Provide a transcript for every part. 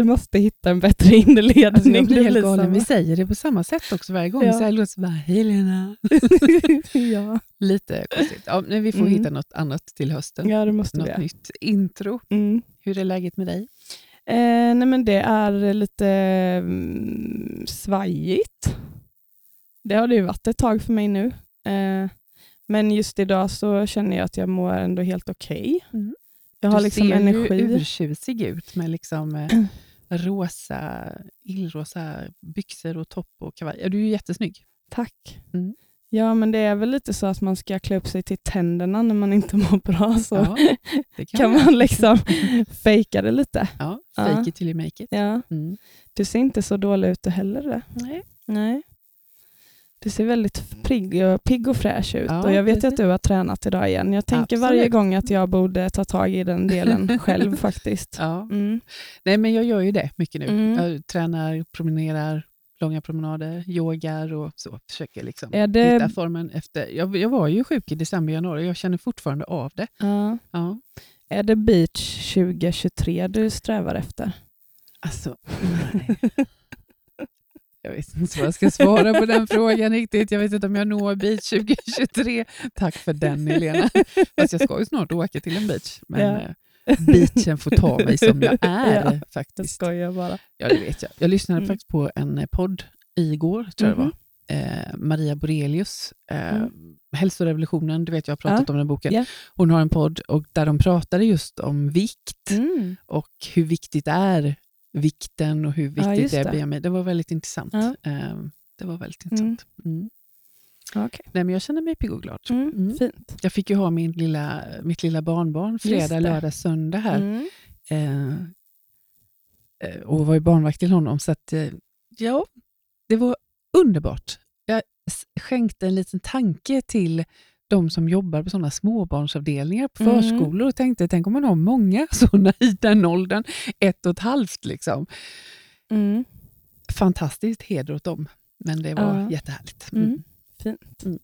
Vi måste hitta en bättre inledning. Alltså jag blir helt galen. Vi säger det på samma sätt också varje gång. Ja. Så här låter det bara, hej Lena. ja. Lite konstigt. Ja, men vi får Mm. hitta något annat till hösten. ja, det måste vi något göra. nytt intro. Mm. Hur är läget med dig? Eh, nej men det är lite mm, svajigt. Det har det ju varit ett tag för mig nu. Eh, men just idag så känner jag att jag mår ändå helt okej. Mm. Jag har du liksom ser energi. ju urtjusig ut med liksom eh, rosa, illrosa byxor och topp och kavaj. Ja, du är ju jättesnygg. Tack. Mm. Ja, men det är väl lite så att man ska klä upp sig till tänderna när man inte mår bra. Så Ja, det kan man liksom fejka det lite. Ja, Ja. fake it till you make it. Ja. Mm. Du ser inte så dålig ut heller. Det. Nej. Nej. Du ser väldigt pigg och, pigg och fräsch ut Ja, och jag vet ju att du har tränat idag igen. Jag tänker Absolut. varje gång att jag borde ta tag i den delen själv faktiskt. Ja. Mm. Nej, men jag gör ju det mycket nu. Mm. Jag tränar, promenerar, långa promenader, yogar och så. Försöker liksom Är det- hitta formen efter. Jag, jag var ju sjuk i december, januari jag känner fortfarande av det. Ja. Ja. Är det beach 2023 du strävar efter? Alltså, nej. Jag vet inte vad jag ska svara på den frågan riktigt. Jag vet inte om jag når beach 2023. Tack för den Helena. Fast jag ska ju snart åka till en beach. Men Ja. eh, beachen får ta mig som jag är Ja, Jag faktiskt. skojar bara. Ja, det vet jag. Jag lyssnade Mm. faktiskt på en eh, podd igår, tror jag det Mhm. var. Eh, Maria Borelius, eh, Mm. Hälsorevolutionen, du vet jag har pratat om den boken. Ja. Hon har en podd och där de pratade just om vikt Mm. och hur viktigt det är vikten och hur viktigt just det är det. BMI. Det var väldigt intressant. Ja. Eh, det var väldigt intressant. Mm. Okej. Nej, men jag känner mig pigg och glad. Mm. Mm. Fint. Jag fick ju ha min lilla, mitt lilla barnbarn fredag, lördag, söndag här. Mm. Eh, eh, och var ju barnvakt till honom. Så att, eh, ja, det var underbart. Jag skänkte en liten tanke till de som jobbar på sådana småbarnsavdelningar på Mm. förskolor och tänkte, tänk om man har många sådana i den åldern, ett och ett halvt. Liksom. Mm. Fantastiskt heder åt dem, men det var Ja. jättehärligt. Mm. Fint. Mm.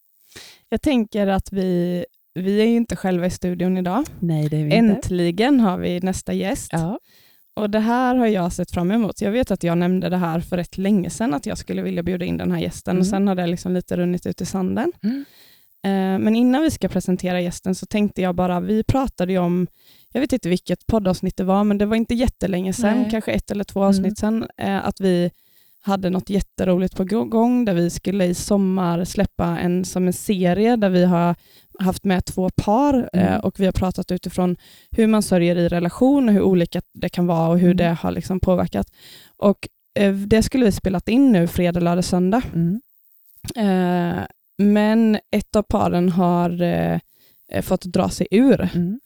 Jag tänker att vi, vi är ju inte själva i studion idag. Nej, det är vi inte. Äntligen har vi nästa gäst. Ja. Och Det här har jag sett fram emot. Jag vet att jag nämnde det här för rätt länge sedan, att jag skulle vilja bjuda in den här gästen. Mm. Och Sen har det liksom lite runnit ut i sanden. Mm. Eh, Men innan vi ska presentera gästen så tänkte jag bara, vi pratade ju om, jag vet inte vilket poddavsnitt det var, men det var inte jättelänge sedan, Nej. kanske ett eller två Mm. avsnitt sedan, eh, att vi hade något jätteroligt på gång där vi skulle i sommar släppa en som en serie där vi har haft med två par eh, Mm. och vi har pratat utifrån hur man sörjer i relation och hur olika det kan vara och hur Mm. det har liksom påverkat. Och Det skulle vi spelat in nu fredag, lördag, söndag. Mm. Eh, men ett av paren har eh, fått dra sig ur. Mm.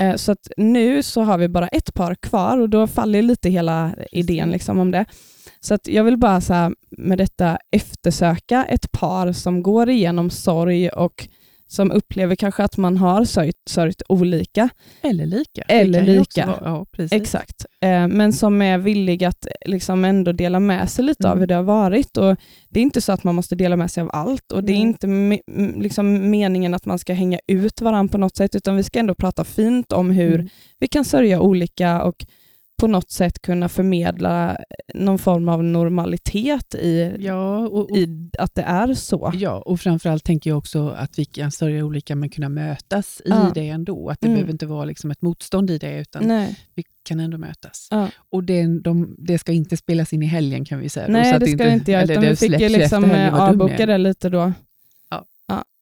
Eh, så att nu så har vi bara ett par kvar och då faller lite hela idén liksom om det. Så att jag vill bara så här, med detta eftersöka ett par som går igenom sorg och som upplever kanske att man har sörjt, sörjt olika. Eller lika. Eller lika. vara- Ja, precis. Exakt. Eh, men som är villig att liksom ändå dela med sig lite av Mm. hur det har varit. Och det är inte så att man måste dela med sig av allt och det är inte me- liksom meningen att man ska hänga ut varandra på något sätt, utan vi ska ändå prata fint om hur Mm. vi kan sörja olika och på något sätt kunna förmedla någon form av normalitet i, Ja, och, och, i att det är så. ja, och framförallt tänker jag också att vi kan sörja olika men kunna mötas i Ja. det ändå. Att det Mm. behöver inte vara liksom ett motstånd i det, utan Nej. vi kan ändå mötas. Ja. Och det, de, det ska inte spelas in i helgen kan vi säga. då, så Nej, att det ska det inte göra, utan vi fick ju liksom eh, avboka det lite då.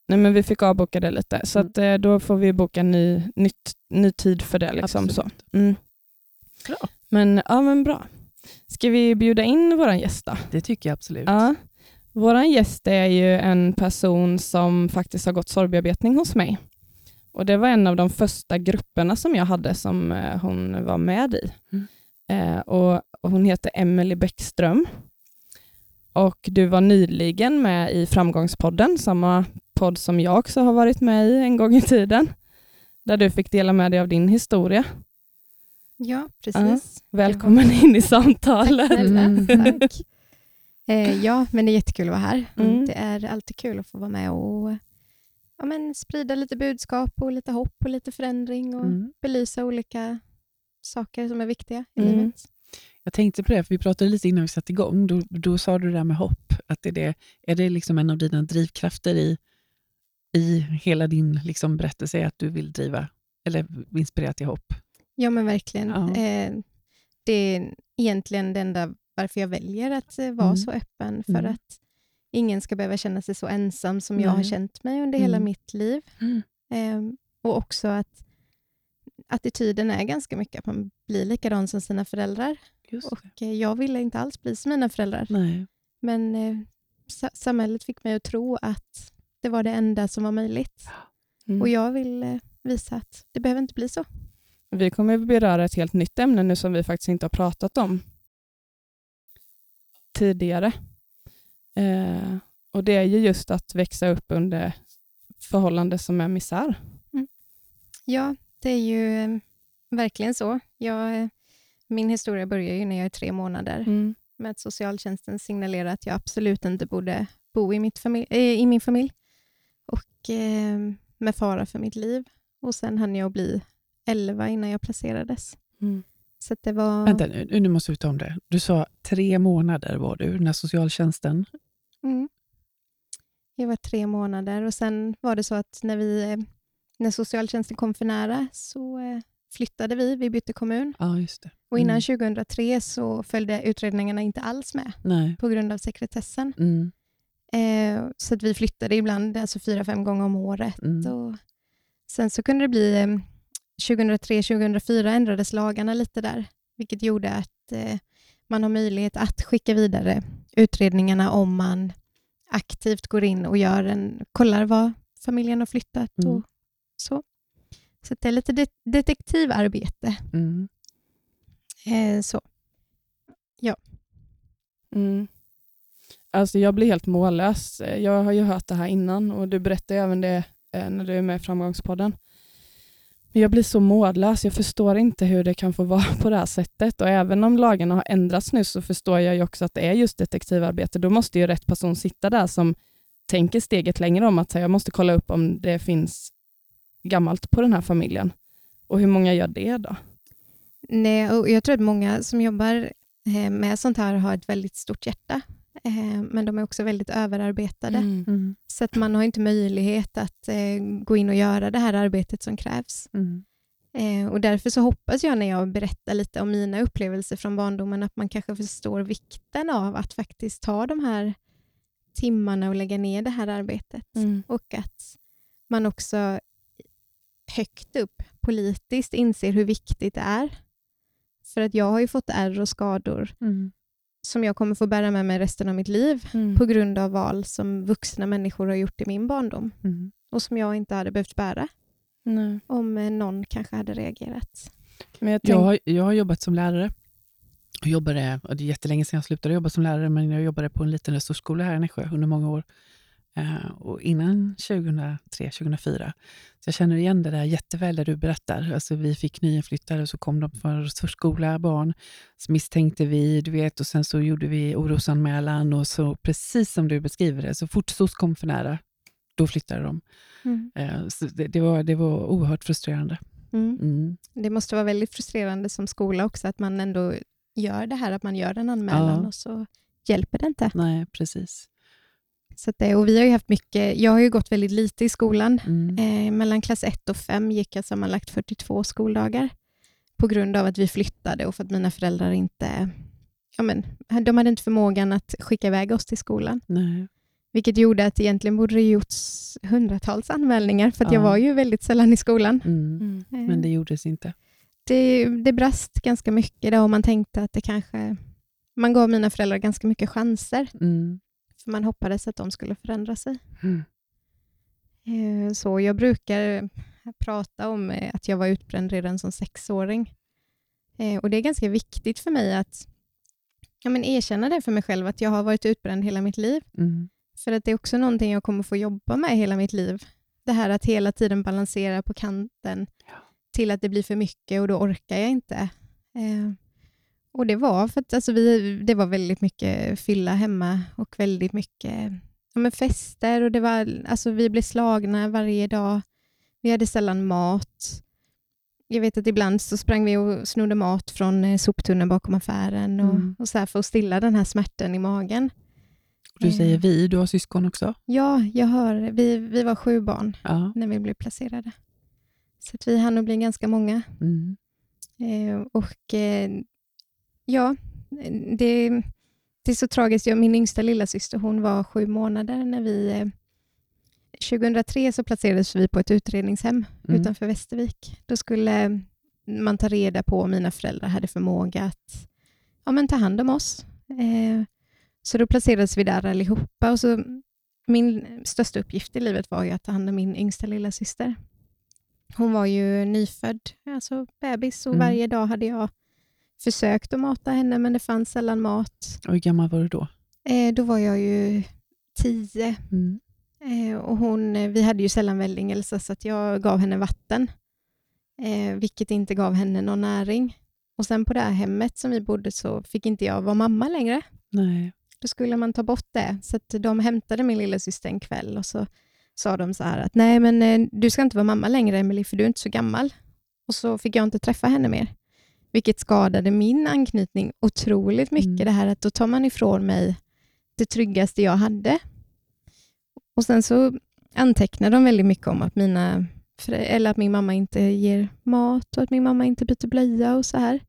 Nej, men vi fick avboka det lite, så Mm. att, eh, då får vi boka ny, nytt, ny tid för det. Liksom, så. Mm. Bra. Men, ja, men bra. Ska vi bjuda in vår gäst då? Det tycker jag absolut. Ja. Vår gäst är ju en person som faktiskt har gått sorgbearbetning hos mig. Och Det var en av de första grupperna som jag hade som eh, hon var med i. Mm. Eh, och, och Hon heter Emelie Bäckström. Och Du var nyligen med i Framgångspodden, samma podd som jag också har varit med i en gång i tiden. Där du fick dela med dig av din historia. Ja, precis. Välkommen in i samtalet. Tack. Mm. Tack. Eh, ja, men det är jättekul att vara här. Mm. Det är alltid kul att få vara med och ja, men sprida lite budskap och lite hopp och lite förändring och Mm. belysa olika saker som är viktiga i Mm. livet. Jag tänkte på det, för vi pratade lite innan vi satte igång. Då, då sa du det där med hopp. Att är, det, är det liksom en av dina drivkrafter i, i hela din liksom berättelse, att du vill driva eller inspirera till hopp? Ja, men verkligen. Ja. Eh, det är egentligen det enda varför jag väljer att eh, vara Mm. så öppen, för Mm. att ingen ska behöva känna sig så ensam som jag har Nej. känt mig under hela Mm. mitt liv. Eh, och också att attityden är ganska mycket att man blir likadan som sina föräldrar. Och eh, jag ville inte alls bli som mina föräldrar. Nej. Men eh, sa- samhället fick mig att tro att det var det enda som var möjligt. Mm. Och jag vill eh, visa att det behöver inte bli så. Vi kommer beröra ett helt nytt ämne nu som vi faktiskt inte har pratat om tidigare. Eh, och Det är ju just att växa upp under förhållanden som är misär. Ja, det är ju eh, verkligen så. Jag, eh, min historia börjar ju när jag är tre månader Mm. med att socialtjänsten signalerar att jag absolut inte borde bo i, mitt familj, eh, i min familj och eh, med fara för mitt liv. Och sen hann jag bli 11 innan jag placerades. Mm. Så det var... Vänta nu, nu måste vi ta om det. Du sa tre månader var du när socialtjänsten... Mm. Jag var tre månader och sen var det så att när, vi, eh, när socialtjänsten kom för nära så eh, flyttade vi, vi bytte kommun. Ja, just det. Och innan Mm. 2003 så följde utredningarna inte alls med Nej. på grund av sekretessen. Mm. Eh, så att vi flyttade ibland alltså fyra, fem gånger om året. Mm. Och sen så kunde det bli eh, 2003-2004 ändrades lagarna lite där, vilket gjorde att eh, man har möjlighet att skicka vidare utredningarna om man aktivt går in och gör en, kollar var familjen har flyttat Mm. och så. Så att det är lite det, detektivarbete. Mm. Eh, så. Mm. Alltså jag blir helt mållös. Jag har ju hört det här innan och du berättade även det eh, när du är med i Framgångspodden. Men jag blir så mållös. Jag förstår inte hur det kan få vara på det här sättet. Och även om lagarna har ändrats nu så förstår jag ju också att det är just detektivarbete. Då måste ju rätt person sitta där som tänker steget längre om att säga, jag måste kolla upp om det finns gammalt på den här familjen. Och hur många gör det då? Nej, och jag tror att många som jobbar eh, med sånt här har ett väldigt stort hjärta. Eh, men de är också väldigt överarbetade. Mm. Så att man har inte möjlighet att eh, gå in och göra det här arbetet som krävs. Mm. Eh, och därför så hoppas jag när jag berättar lite om mina upplevelser från barndomen att man kanske förstår vikten av att faktiskt ta de här timmarna och lägga ner det här arbetet. Och att man också högt upp politiskt inser hur viktigt det är. För att jag har ju fått ärr och skador Mm. Som jag kommer få bära med mig resten av mitt liv Mm. på grund av val som vuxna människor har gjort i min barndom Mm. och som jag inte hade behövt bära Nej. om eh, någon kanske hade reagerat. Men jag Jag, tänk, har, jag har jobbat som lärare. Jag jobbade, och det är jättelänge sedan jag slutade jobba som lärare, men jag jobbade på en liten resursskola här i Nässjö under många år. Eh, och innan 2003-2004. Så jag känner igen det där jätteväl där du berättar. Alltså vi fick nyinflyttade och så kom de från resursskola, barn. Så misstänkte vi, du vet, och sen så gjorde vi orosanmälan och så precis som du beskriver det, så fort SOS kom för nära, då flyttade de. Eh, så det, det, var, det var oerhört frustrerande. Mm. Mm. Det måste vara väldigt frustrerande som skola också att man ändå gör det här, att man gör en anmälan Ja. och så hjälper det inte. Nej, precis. Så att och vi har ju haft mycket, jag har ju gått väldigt lite i skolan. Mm. Eh, mellan klass 1 och 5 gick jag sammanlagt 42 skoldagar på grund av att vi flyttade och för att mina föräldrar inte ja men, de hade inte förmågan att skicka iväg oss till skolan. Nej. Vilket gjorde att egentligen borde det gjorts hundratals anmälningar för att jag Ja. var ju väldigt sällan i skolan. Mm. Mm. Men det gjordes inte. det, det brast ganska mycket då och man tänkte att det kanske... Man gav mina föräldrar ganska mycket chanser Mm. För man hoppades att de skulle förändra sig. Mm. Eh, Så jag brukar prata om eh, att jag var utbränd redan som sexåring. Eh, Och det är ganska viktigt för mig att ja, men erkänna det för mig själv, att jag har varit utbränd hela mitt liv. Mm. För att det är också någonting jag kommer få jobba med hela mitt liv. Det här att hela tiden balansera på kanten Ja. till att det blir för mycket och då orkar jag inte. Eh, och det var för att alltså, vi, det var väldigt mycket fylla hemma och väldigt mycket ja, men fester och det var, alltså, vi blev slagna varje dag. Vi hade sällan mat. jag vet att ibland så sprang vi och snodde mat från eh, soptunnan bakom affären och, Mm. och så här för att stilla den här smärtan i magen. Du säger Eh, vi, du har syskon också? Ja, jag hör, vi, vi var sju barn Ja. när vi blev placerade. Så att vi hann nog bli ganska många. Mm. Eh, och eh, ja, det, det är så tragiskt. Jag, min yngsta lilla syster, hon var sju månader när vi... Eh, 2003 så placerades vi på ett utredningshem Mm. utanför Västervik. Då skulle man ta reda på om mina föräldrar hade förmåga att ja, men ta hand om oss. Eh, så då placerades vi där allihopa. Och så, min största uppgift i livet var ju att ta hand om min yngsta lilla syster. Hon var ju nyfödd, alltså bebis, och Mm. varje dag hade jag försökt att mata henne, men det fanns sällan mat. Och hur gammal var du då? Eh, då var jag ju tio Mm. Eh, och hon, eh, vi hade ju sällan välling-Elsa, så att jag gav henne vatten, eh, vilket inte gav henne någon näring. Och sen på det här hemmet som vi bodde så fick inte jag vara mamma längre. Nej. Då skulle man ta bort det. Så de hämtade min lilla syster en kväll och så sa de så här att nej, men eh, du ska inte vara mamma längre, Emily, för du är inte så gammal. Och så fick jag inte träffa henne mer, vilket skadade min anknytning otroligt mycket. Mm. Det här att då tar man ifrån mig det tryggaste jag hade. Och sen så antecknar de väldigt mycket om att, mina, eller att min mamma inte ger mat och att min mamma inte byter blöja och så här.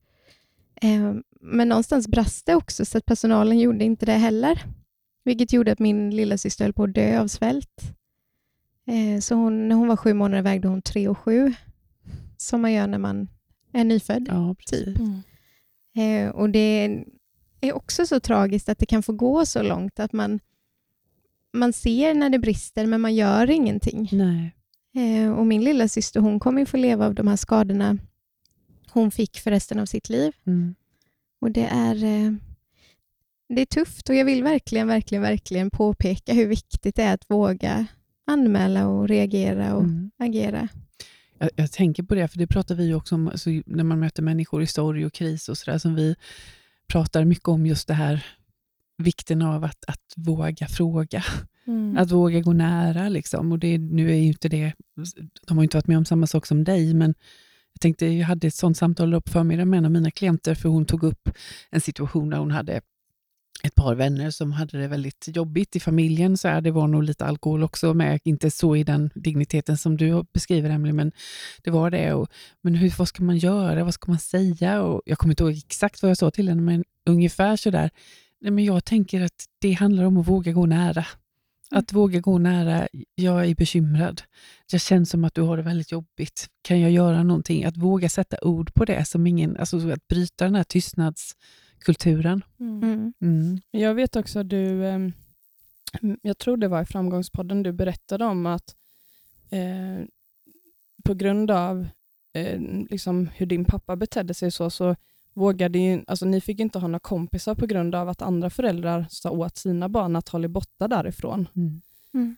Eh, Men någonstans brast det också så att personalen gjorde inte det heller. Vilket gjorde att min lilla syster höll på att dö av svält. Eh, Så hon, när hon var sju månader vägde hon tre och sju. Som man gör när man är nyfödd. Ja. Typ. Eh, och det är också så tragiskt att det kan få gå så långt att man, man ser när det brister men man gör ingenting. Nej. Eh, och min lilla syster hon kommer ju få leva av de här skadorna hon fick för resten av sitt liv. Mm. Och det är, eh, det är tufft och jag vill verkligen, verkligen, verkligen påpeka hur viktigt det är att våga anmäla och reagera och Mm. agera. Jag, jag tänker på det, för det pratar vi ju också om alltså, när man möter människor i sorg och kris och sådär, som vi pratar mycket om just det här vikten av att, att våga fråga, Mm. att våga gå nära. Liksom. Och det, nu är ju inte det, de har ju inte varit med om samma sak som dig, men jag tänkte, jag hade ett sånt samtal upp förmiddagen med en av mina klienter, för hon tog upp en situation där hon hade ett par vänner som hade det väldigt jobbigt i familjen. Så här, det var nog lite alkohol också med, inte så i den digniteten som du beskriver Emily, men det var det. Och, men hur, vad ska man göra? Vad ska man säga? Och jag kommer inte ihåg exakt vad jag sa till henne, men ungefär så där. Nej, men jag tänker att det handlar om att våga gå nära. Att våga gå nära, jag är bekymrad. Jag känner som att du har det väldigt jobbigt. Kan jag göra någonting? Att våga sätta ord på det, som ingen, alltså att bryta den här tystnadskulturen. Mm. Mm. Mm. Jag vet också att du, ehm, jag tror det var i Framgångspodden du berättade om att eh, på grund av eh, liksom hur din pappa betedde sig så, så vågade ju, alltså ni fick inte ha några kompisar på grund av att andra föräldrar sa åt sina barn att hålla borta därifrån Mm.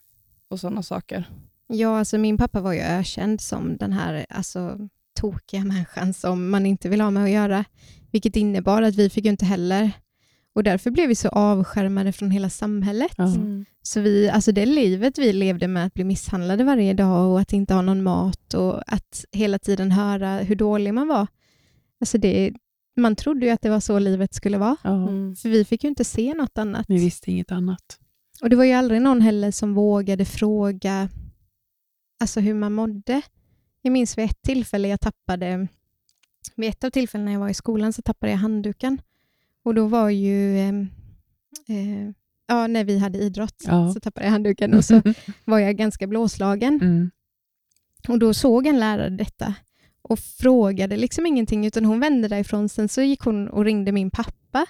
och sådana saker. Ja, alltså min pappa var ju ökänd som den här alltså, tokiga människan som man inte vill ha med att göra, vilket innebar att vi fick ju inte heller och därför blev vi så avskärmade från hela samhället. Mm. Så vi, alltså det livet vi levde med att bli misshandlade varje dag och att inte ha någon mat och att hela tiden höra hur dålig man var. Alltså det, man trodde ju att det var så livet skulle vara. Mm. för vi fick ju inte se något annat. Ni visste inget annat. Och det var ju aldrig någon heller som vågade fråga alltså hur man mådde. Jag minns vid ett tillfälle jag tappade, vid ett av tillfällena när jag var i skolan så tappade jag handduken. Och då var ju, eh, eh, ja när vi hade idrott Ja. så tappade jag handduken och så var jag ganska blåslagen. Mm. Och då såg en lärare detta och frågade liksom ingenting utan hon vände därifrån. Sen så gick hon och ringde min pappa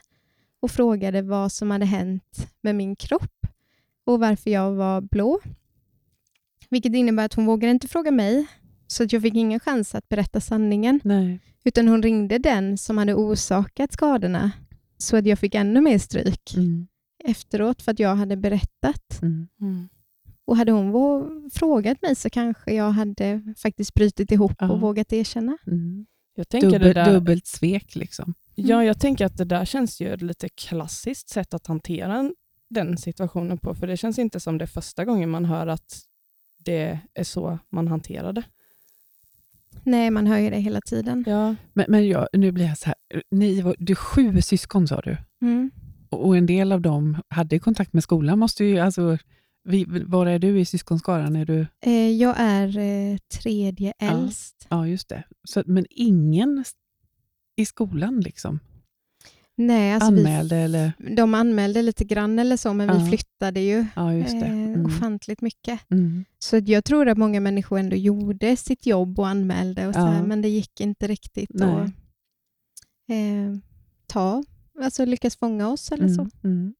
och frågade vad som hade hänt med min kropp och varför jag var blå. Vilket innebär att hon vågade inte fråga mig så att jag fick ingen chans att berätta sanningen Nej. utan hon ringde den som hade orsakat skadorna så att jag fick ännu mer stryk Mm. efteråt för att jag hade berättat. Mm. Mm. Och hade hon vå- frågat mig så kanske jag hade faktiskt brutit ihop Ja. och vågat erkänna. Mm. Jag tänker det Dubbel, där, dubbelt svek liksom. Ja, jag tänker att det där känns ju ett lite klassiskt sätt att hantera den situationen på, för det känns inte som det första gången man hör att det är så man hanterar det. Nej, man hör ju det hela tiden. Ja. Men, men jag, nu blir jag så här, ni var, du är sju syskon sa du, Mm. och, och en del av dem hade kontakt med skolan. Måste ju, alltså, vi, var är du i syskonskaran? Är du, Eh, jag är eh, tredje Ja. äldst. ja, just det. Så, men ingen i skolan liksom? Nej, alltså vi- Anmälde eller? De anmälde lite grann eller så, men Ja. vi flyttade ju Ja, just det. eh, Mm. ofantligt mycket. Mm. Så jag tror att många människor ändå gjorde sitt jobb och anmälde, och så här, men det gick inte riktigt Nej. att eh, ta, alltså lyckas fånga oss eller så. Mm.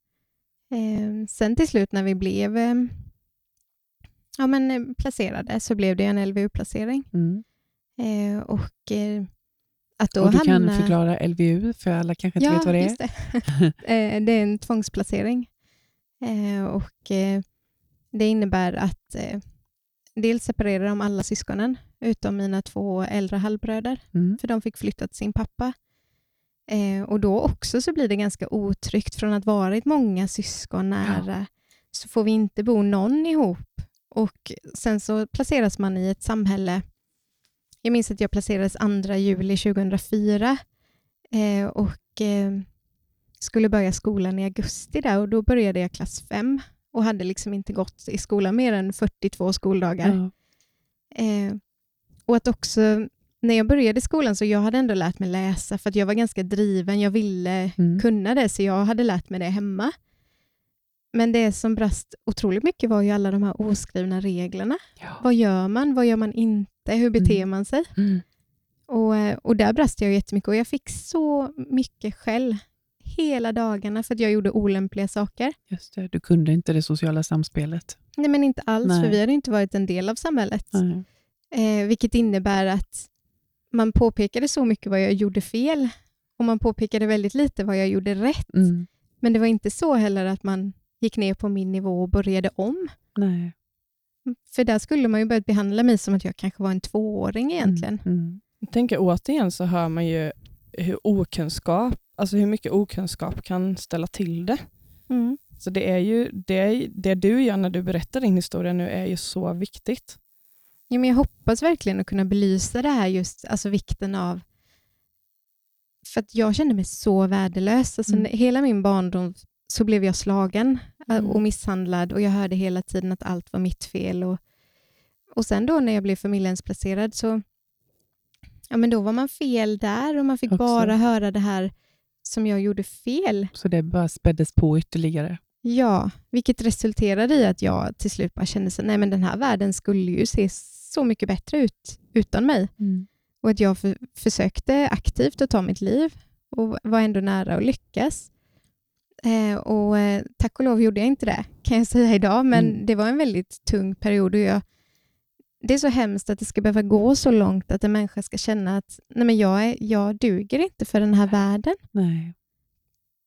Mm. Eh, sen till slut när vi blev eh, ja, men, eh, placerade så blev det en LVU-placering. Mm. Eh, och eh, att då Och du kan hamna... förklara LVU, för alla kanske inte ja, vet vad det är. det. eh, det är en tvångsplacering. Eh, och eh, Det innebär att eh, dels separerar de alla syskonen utom mina två äldre halvbröder, Mm. för de fick flytta till sin pappa. Eh, och då också så blir det ganska otryggt från att varit många syskon nära så får vi inte bo någon ihop. Och sen så placeras man i ett samhälle. Jag minns att jag placerades 2 juli 2004 eh, och eh, skulle börja skolan i augusti där och då började jag klass 5 och hade liksom inte gått i skolan mer än 42 skoldagar. Ja. Eh, och att också, när jag började skolan så jag hade ändå lärt mig läsa för att jag var ganska driven, jag ville Mm. kunna det så jag hade lärt mig det hemma. Men det som brast otroligt mycket var ju alla de här oskrivna reglerna. Ja. Vad gör man? Vad gör man inte? Hur beter Mm. man sig? Mm. Och, eh, och där brast jag jättemycket och jag fick så mycket skäll hela dagarna för att jag gjorde olämpliga saker. Just det, du kunde inte det sociala samspelet. Nej men inte alls, Nej. för vi hade inte varit en del av samhället. Eh, vilket innebär att man påpekade så mycket vad jag gjorde fel och man påpekade väldigt lite vad jag gjorde rätt. Mm. Men det var inte så heller att man gick ner på min nivå och började om. Nej. För där skulle man ju börjat behandla mig som att jag kanske var en tvååring egentligen. Mm. Mm. Jag tänker återigen så hör man ju hur okunskap, alltså hur mycket okunskap kan ställa till det. Mm. Så det är ju det, det du gör när du berättar din historia nu är ju så viktigt. Ja, men jag hoppas verkligen att kunna belysa det här, just alltså vikten av... För att jag kände mig så värdelös. Alltså, Mm. Hela min barndom så blev jag slagen äh, Mm. och misshandlad och jag hörde hela tiden att allt var mitt fel. Och, och sen då när jag blev familjehemsplacerad så ja, men då var man fel där och man fick Också. bara höra det här som jag gjorde fel. Så det bara späddes på ytterligare. Ja, vilket resulterade i att jag till slut bara kände att nej men den här världen skulle ju se så mycket bättre ut utan mig. Och att jag för, försökte aktivt att ta mitt liv och var ändå nära att lyckas. Eh, och eh, tack och lov gjorde jag inte det, kan jag säga idag, men Mm. det var en väldigt tung period. Och jag, det är så hemskt att det ska behöva gå så långt att en människa ska känna att nej men jag, är, jag duger inte för den här världen. Nej.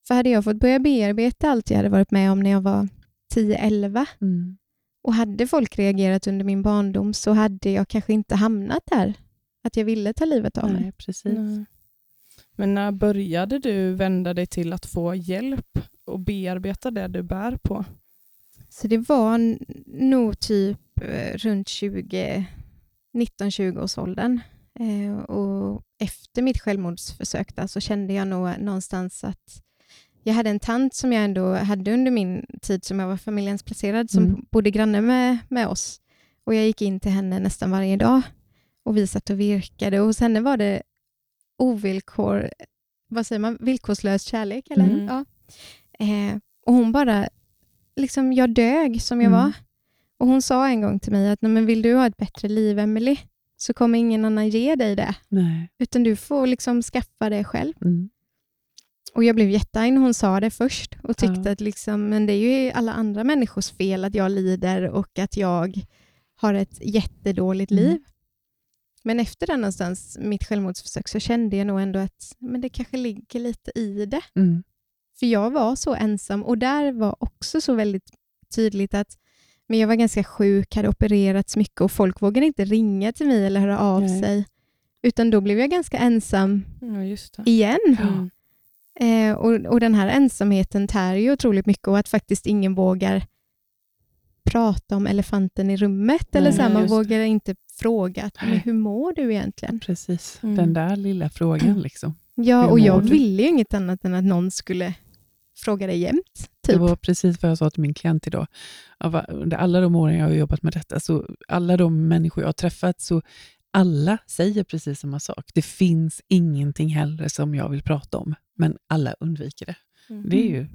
För hade jag fått börja bearbeta allt jag hade varit med om när jag var 10-11 Mm. och hade folk reagerat under min barndom så hade jag kanske inte hamnat där. Att jag ville ta livet av mig. Nej, precis. Nej. Men när började du vända dig till att få hjälp och bearbeta det du bär på? Så det var nog typ eh, runt 20, 19-20 års åldern. Eh, och efter mitt självmordsförsök där, så kände jag nog någonstans att jag hade en tant som jag ändå hade under min tid som jag var familjehemsplacerad som Mm. bodde granne med, med oss. Och jag gick in till henne nästan varje dag och vi satt och virkade. Och hos henne var det ovillkor, vad säger man, villkorslös kärlek. Eller? Mm. Ja. Eh, och hon bara, liksom jag dög som jag Mm. var. Och hon sa en gång till mig att Nej, men vill du ha ett bättre liv, Emily så kommer ingen annan ge dig det. Nej. Utan du får liksom skaffa det själv. Mm. Och jag blev jättearg när hon sa det först och tyckte Ja. att liksom, men det är ju alla andra människors fel att jag lider och att jag har ett jättedåligt Mm. liv. Men efter det någonstans, mitt självmordsförsök, så kände jag nog ändå att men det kanske ligger lite i det. Mm. För jag var så ensam och där var också så väldigt tydligt att men jag var ganska sjuk, hade opererats mycket och folk vågade inte ringa till mig eller höra av Nej. sig. Utan då blev jag ganska ensam Ja, igen. Mm. Eh, och, och den här ensamheten tär ju otroligt mycket och att faktiskt ingen vågar prata om elefanten i rummet. Nej, eller så här, man vågar inte fråga att, men hur mår du egentligen? Precis, Mm. den där lilla frågan. liksom. Ja, Hur och jag du? ville ju inget annat än att någon skulle fråga dig jämt. Det Typ. var precis vad jag sa till min klient idag. Under alla de åren jag har jobbat med detta, så alla de människor jag har träffat, så alla säger precis samma sak. Det finns ingenting heller som jag vill prata om, men alla undviker det. Mm. Det är ju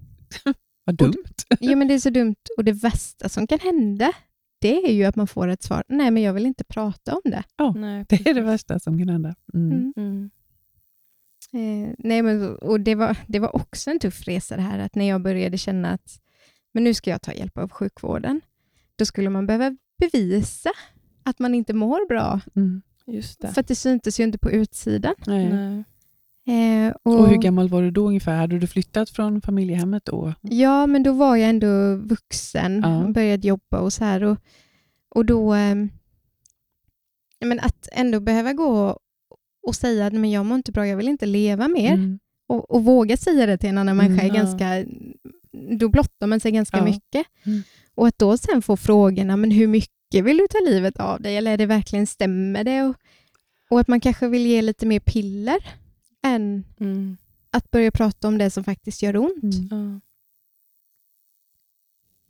vad dumt. Ja, men det är så dumt. Och det värsta som kan hända, det är ju att man får ett svar, nej men jag vill inte prata om det. Nej, Det är det värsta som kan hända. Mm. Mm. Mm. Eh, nej, men, och det var, det var också en tuff resa det här, att när jag började känna att men nu ska jag ta hjälp av sjukvården, då skulle man behöva bevisa att man inte mår bra, Mm. Just det. för att det syntes ju inte på utsidan. Nej. Nej. Eh, och, Och hur gammal var du då ungefär? Hade du flyttat från familjehemmet då? Ja, men då var jag ändå vuxen Ja. och började jobba och så här. Och, och då... ja, men att ändå behöva gå och säga att men jag mår inte bra, jag vill inte leva mer. Mm. Och, och våga säga det till en annan Mm, människa är ja. ganska... Då blottar man sig ganska Ja. mycket. Mm. Och att då sen få frågorna, men hur mycket vill du ta livet av dig? Eller är det verkligen stämmer det? Och, och att man kanske vill ge lite mer piller än Mm. att börja prata om det som faktiskt gör ont. Mm.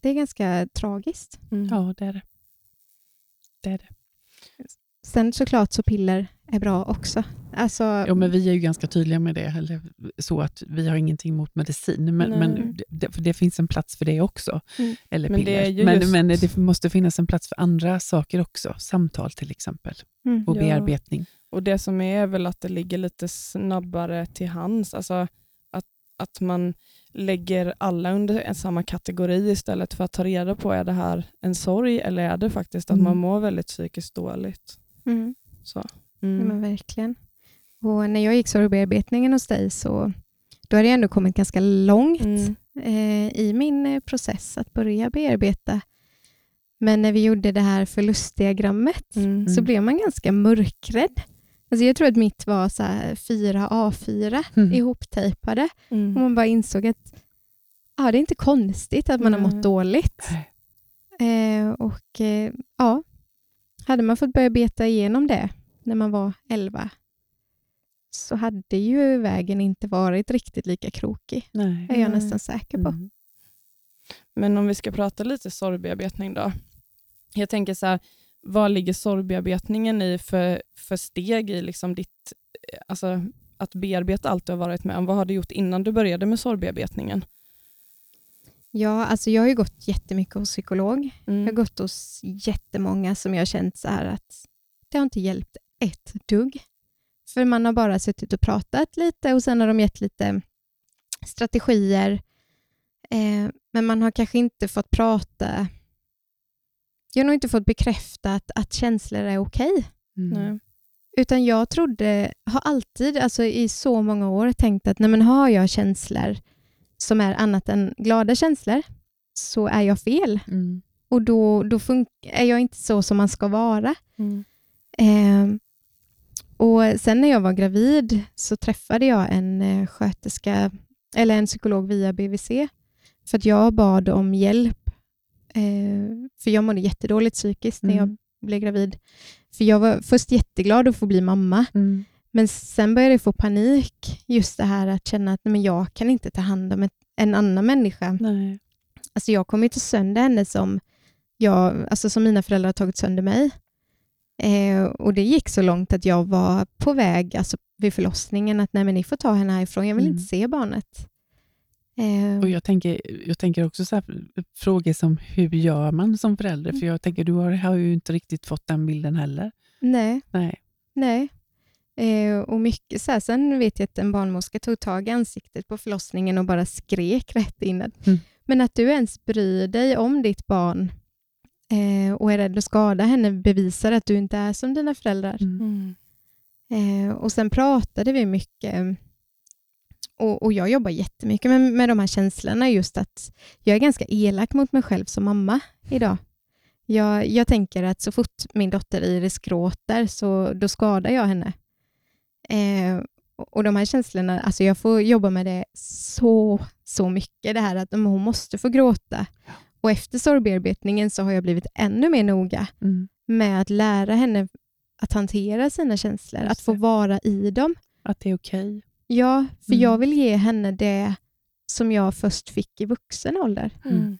Det är ganska tragiskt. Mm. Ja, det är det. Det är det. Sen såklart så piller är bra också. Alltså, Jo, men vi är ju ganska tydliga med det, eller så att vi har ingenting emot medicin, men, men det, för det finns en plats för det också. Mm. Eller Men det piller. men, just- men det måste finnas en plats för andra saker också, samtal till exempel, mm. och Ja. bearbetning. Och Det som är är väl att det ligger lite snabbare till hands. Alltså att, att man lägger alla under en samma kategori istället för att ta reda på är det här en sorg eller är det faktiskt att Mm. man mår väldigt psykiskt dåligt. Mm. Så. Ja, Mm. men verkligen. Och när jag gick sorgbearbetningen hos dig så då hade jag ändå kommit ganska långt Mm. eh, i min eh, process att börja bearbeta. Men när vi gjorde det här förlustdiagrammet Mm. så blev man ganska mörkrädd. Alltså jag tror att mitt var så fyra A4 Mm. ihoptejpade och Mm. man bara insåg att ja, det är inte konstigt att man har Nej. mått dåligt. Eh, och eh, ja, hade man fått börja beta igenom det när man var 11 så hade ju vägen inte varit riktigt lika krokig. Nej. är jag Nej. nästan säker på. Mm. Men om vi ska prata lite sorgbearbetning då. Jag tänker så här, vad ligger sorgbearbetningen i för, för steg i liksom ditt, eh, alltså att bearbeta allt du har varit med om? Vad har du gjort innan du började med sorgbearbetningen? Ja, alltså jag har ju gått jättemycket hos psykolog. Jag har Mm. gått hos jättemånga som jag har känt så här att det har inte hjälpt ett dugg. För man har bara suttit och pratat lite och sen har de gett lite strategier. Eh, men man har kanske inte fått prata. Jag har nog inte fått bekräftat att känslor är okej. Mm. Nej. Utan jag trodde, har alltid alltså i så många år tänkt att nej men har jag känslor som är annat än glada känslor så är jag fel. Mm. Och då, då är jag inte så som man ska vara. Mm. Eh, och Sen när jag var gravid så träffade jag en eh, sköterska, eller en psykolog via BVC, för att jag bad om hjälp. Eh, för jag mådde jättedåligt psykiskt när jag Mm. blev gravid. För jag var först jätteglad att få bli mamma, Mm. men sen började jag få panik. Just det här att känna att nej, men jag kan inte ta hand om ett, en annan människa. Nej. Alltså jag kommer ju ta sönder henne som, jag, alltså som mina föräldrar har tagit sönder mig. Eh, och Det gick så långt att jag var på väg alltså vid förlossningen att nej, men ni får ta henne härifrån, jag vill Mm. inte se barnet. Eh, Och jag tänker, jag tänker också så här, frågor som hur gör man som förälder? Mm. För jag tänker, du har, har ju inte riktigt fått den bilden heller. nej, Nej. nej. Eh, och mycket så här, sen vet jag att en barnmorska tog tag i ansiktet på förlossningen och bara skrek rätt in. Mm. Men att du ens bryr dig om ditt barn eh, och är rädd att skada henne bevisar att du inte är som dina föräldrar. Mm. Mm. Eh, och sen pratade vi mycket och, och jag jobbar jättemycket med, med de här känslorna just att jag är ganska elak mot mig själv som mamma idag. Jag, jag tänker att så fort min dotter Iris gråter så då skadar jag henne. Eh, och de här känslorna, alltså jag får jobba med det så, så mycket. Det här att hon måste få gråta. Och efter sorgbearbetningen så har jag blivit ännu mer noga Mm. med att lära henne att hantera sina känslor, att få vara i dem. Att det är okej. Ja, för Mm. jag vill ge henne det som jag först fick i vuxen ålder. Mm.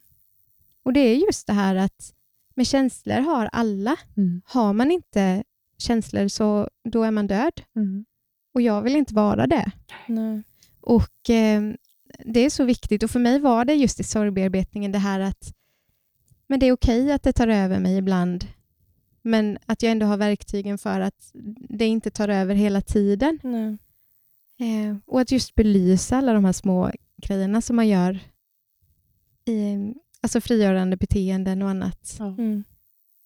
Och det är just det här att med känslor har alla. Mm. Har man inte känslor så då är man död. Mm. Och jag vill inte vara det. Nej. Och eh, Det är så viktigt och för mig var det just i sorgbearbetningen det här att men det är okej att det tar över mig ibland men att jag ändå har verktygen för att det inte tar över hela tiden. Nej. Eh, och att just belysa alla de här små grejerna som man gör i alltså frigörande beteenden och annat. Ja. Mm.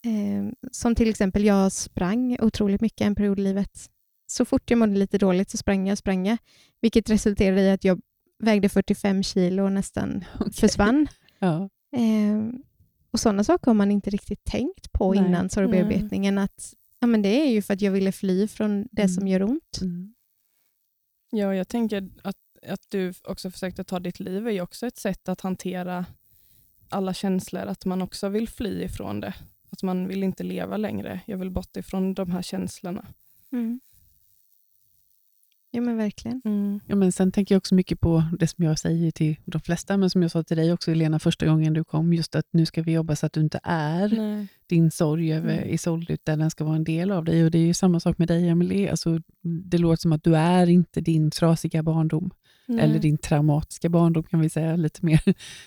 Eh, som till exempel, jag sprang otroligt mycket en period i livet. Så fort jag mådde lite dåligt så sprang jag och sprang jag, vilket resulterade i att jag vägde 45 kilo och nästan Okej. försvann. Ja. Eh, och sådana saker har man inte riktigt tänkt på Nej. innan sorgbearbetningen. Att, ja, men det är ju för att jag ville fly från det Mm. som gör ont. Mm. Ja, jag tänker att, att du också försökte ta ditt liv är ju också ett sätt att hantera alla känslor, att man också vill fly ifrån det. Att man vill inte leva längre. Jag vill bort ifrån de här känslorna. Mm. Ja men verkligen. Mm. Ja, men sen tänker jag också mycket på det som jag säger till de flesta, men som jag sa till dig också Elena första gången du kom, just att nu ska vi jobba så att du inte är Nej. din sorg över Mm. Isolde, utan den ska vara en del av dig. Och Det är ju samma sak med dig Emelie. Alltså, det låter som att du är inte din trasiga barndom, Nej. eller din traumatiska barndom kan vi säga lite mer,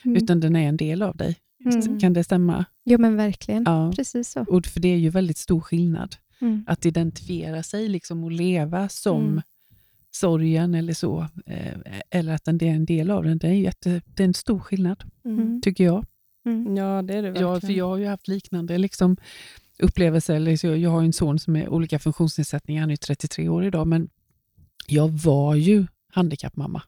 Mm. utan den är en del av dig. Mm. Kan det stämma? Ja men verkligen. Ja. Precis så. Och för det är ju väldigt stor skillnad. Mm. Att identifiera sig liksom och leva som Mm. Sorgen eller så, eh, eller att den det är en del av den, det är, jätte, det är en stor skillnad, Mm. tycker jag. Mm. Ja, det är det verkligen. Ja, för jag har ju haft liknande liksom, upplevelser. Jag har en son som är olika funktionsnedsättningar, han är 33 år idag, men jag var ju handikappmamma.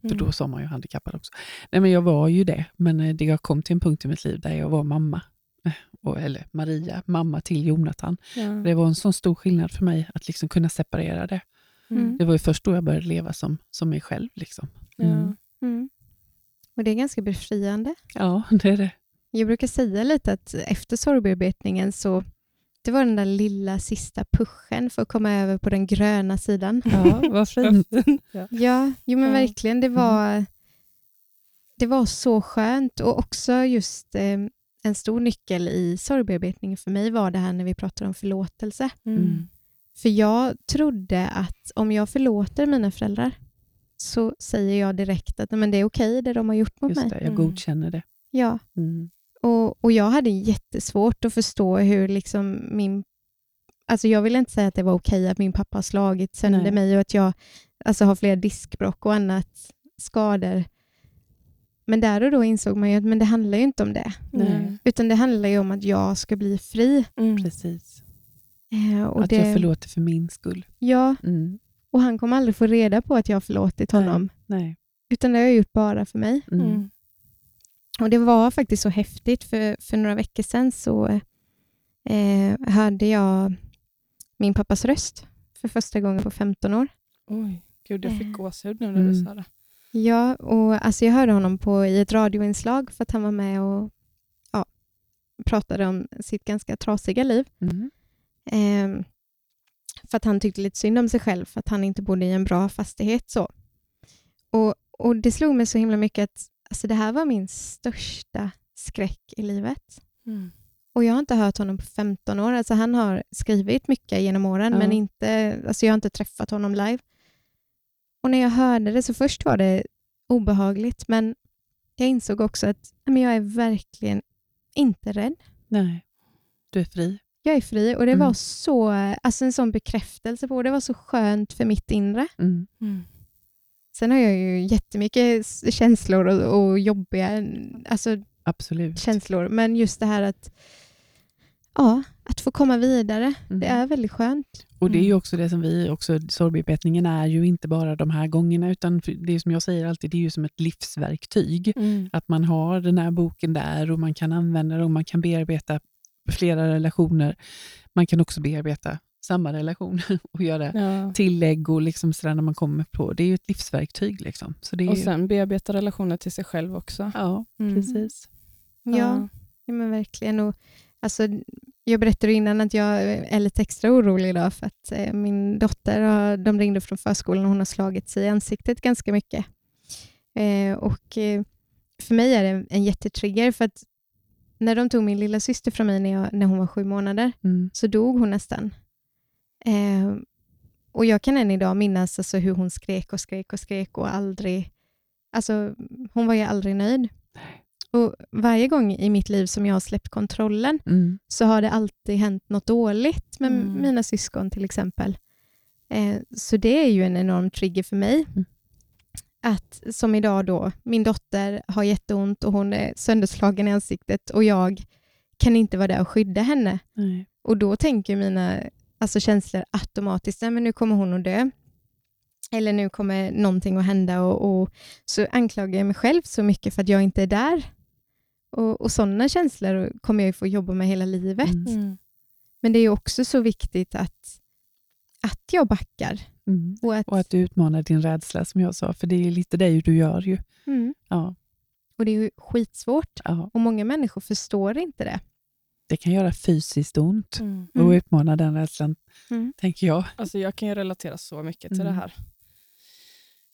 För Mm. då sa man ju handikappad också. Nej, men jag var ju det, men eh, det jag kom till en punkt i mitt liv där jag var mamma. Eh, Och, eller Maria, mamma till Jonathan. Ja. Det var en sån stor skillnad för mig att liksom kunna separera det. Mm. Det var ju först då jag började leva som, som mig själv. Liksom. Mm. Ja. Mm. Och det är ganska befriande. Ja, det är det. Jag brukar säga lite att efter sorgbearbetningen så det var den där lilla sista pushen för att komma över på den gröna sidan. Ja, vad fint. ja. Ja, jo men verkligen. Det var, det var så skönt och också just eh, en stor nyckel i sorgbearbetningen för mig var det här när vi pratar om förlåtelse. Mm. För jag trodde att om jag förlåter mina föräldrar så säger jag direkt att "Nej, men det är okej det de har gjort mot Just mig. det, jag Mm. godkänner det. Ja, Mm. och, och jag hade jättesvårt att förstå hur liksom min... Alltså jag vill inte säga att det var okej att min pappa har slagit sönder Nej. mig och att jag alltså, har flera diskbråck och annat skador. Men där och då insåg man ju att men det handlar ju inte om det. Nej. Utan det handlar ju om att jag ska bli fri. Mm. Precis. Eh, och att det, jag förlåter för min skull. Ja, Mm. och han kommer aldrig få reda på att jag har förlåtit Nej. honom. Nej. Utan det har jag gjort bara för mig. Mm. Mm. Och det var faktiskt så häftigt, för, för några veckor sedan så eh, hörde jag min pappas röst för första gången på 15 år. Oj, gud jag Eh. fick gåshud nu när Mm. du sa det. Ja, och alltså jag hörde honom på, i ett radioinslag för att han var med och ja, pratade om sitt ganska trasiga liv. Mm. Eh, för att han tyckte lite synd om sig själv för att han inte bodde i en bra fastighet. Så. Och, och Det slog mig så himla mycket att alltså det här var min största skräck i livet. Mm. Och jag har inte hört honom på 15 år. Alltså han har skrivit mycket genom åren, Ja. men inte, alltså jag har inte träffat honom live. Och när jag hörde det så först var det obehagligt, men jag insåg också att men jag är verkligen inte rädd. Nej, du är fri. Jag är fri och det Mm. var så, alltså en sån bekräftelse på det var så skönt för mitt inre. Mm. Mm. Sen har jag ju jättemycket känslor och, och jobbiga alltså Absolut. känslor, men just det här att ja, att få komma vidare, Mm. det är väldigt skönt. Och det är ju Mm. också det som vi, också sorgbearbetningen är ju inte bara de här gångerna, utan det är som jag säger alltid, det är ju som ett livsverktyg. Mm. Att man har den här boken där och man kan använda den och man kan bearbeta flera relationer. Man kan också bearbeta samma relation och göra Ja. tillägg och liksom sådär när man kommer på. Det är ju ett livsverktyg. Liksom. Så det är Och ju, sen bearbeta relationer till sig själv också. ja, Mm. precis. Ja, ja men verkligen. Och, alltså, jag berättade innan att jag är lite extra orolig idag för att eh, min dotter har, de ringde från förskolan och hon har slagit sig i ansiktet ganska mycket. Eh, och eh, För mig är det en jättetrigger för att när de tog min lilla syster från mig när, jag, när hon var sju månader Mm. så dog hon nästan. Eh, och Jag kan än idag minnas alltså hur hon skrek och skrek och skrek och aldrig... Alltså, hon var ju aldrig nöjd. Och Varje gång i mitt liv som jag har släppt kontrollen Mm. så har det alltid hänt något dåligt med Mm. mina syskon till exempel. Eh, så det är ju en enorm trigger för mig. Mm. Att som idag då, min dotter har jätteont och hon är sönderslagen i ansiktet och jag kan inte vara där och skydda henne. Nej. Och då tänker mina alltså känslor automatiskt, nej men nu kommer hon att dö. Eller nu kommer någonting att hända och, och så anklagar jag mig själv så mycket för att jag inte är där. Och, och sådana känslor kommer jag få jobba med hela livet. Mm. Men det är också så viktigt att, att jag backar. Mm. Och att, Och att du utmanar din rädsla som jag sa, för det är lite det du gör ju. mm, Ja, och det är ju skitsvårt ja. och många människor förstår inte det. Det kan göra fysiskt ont Mm. att Mm. utmana den rädslan, Mm. tänker jag. Alltså jag kan ju relatera så mycket till Mm. det här.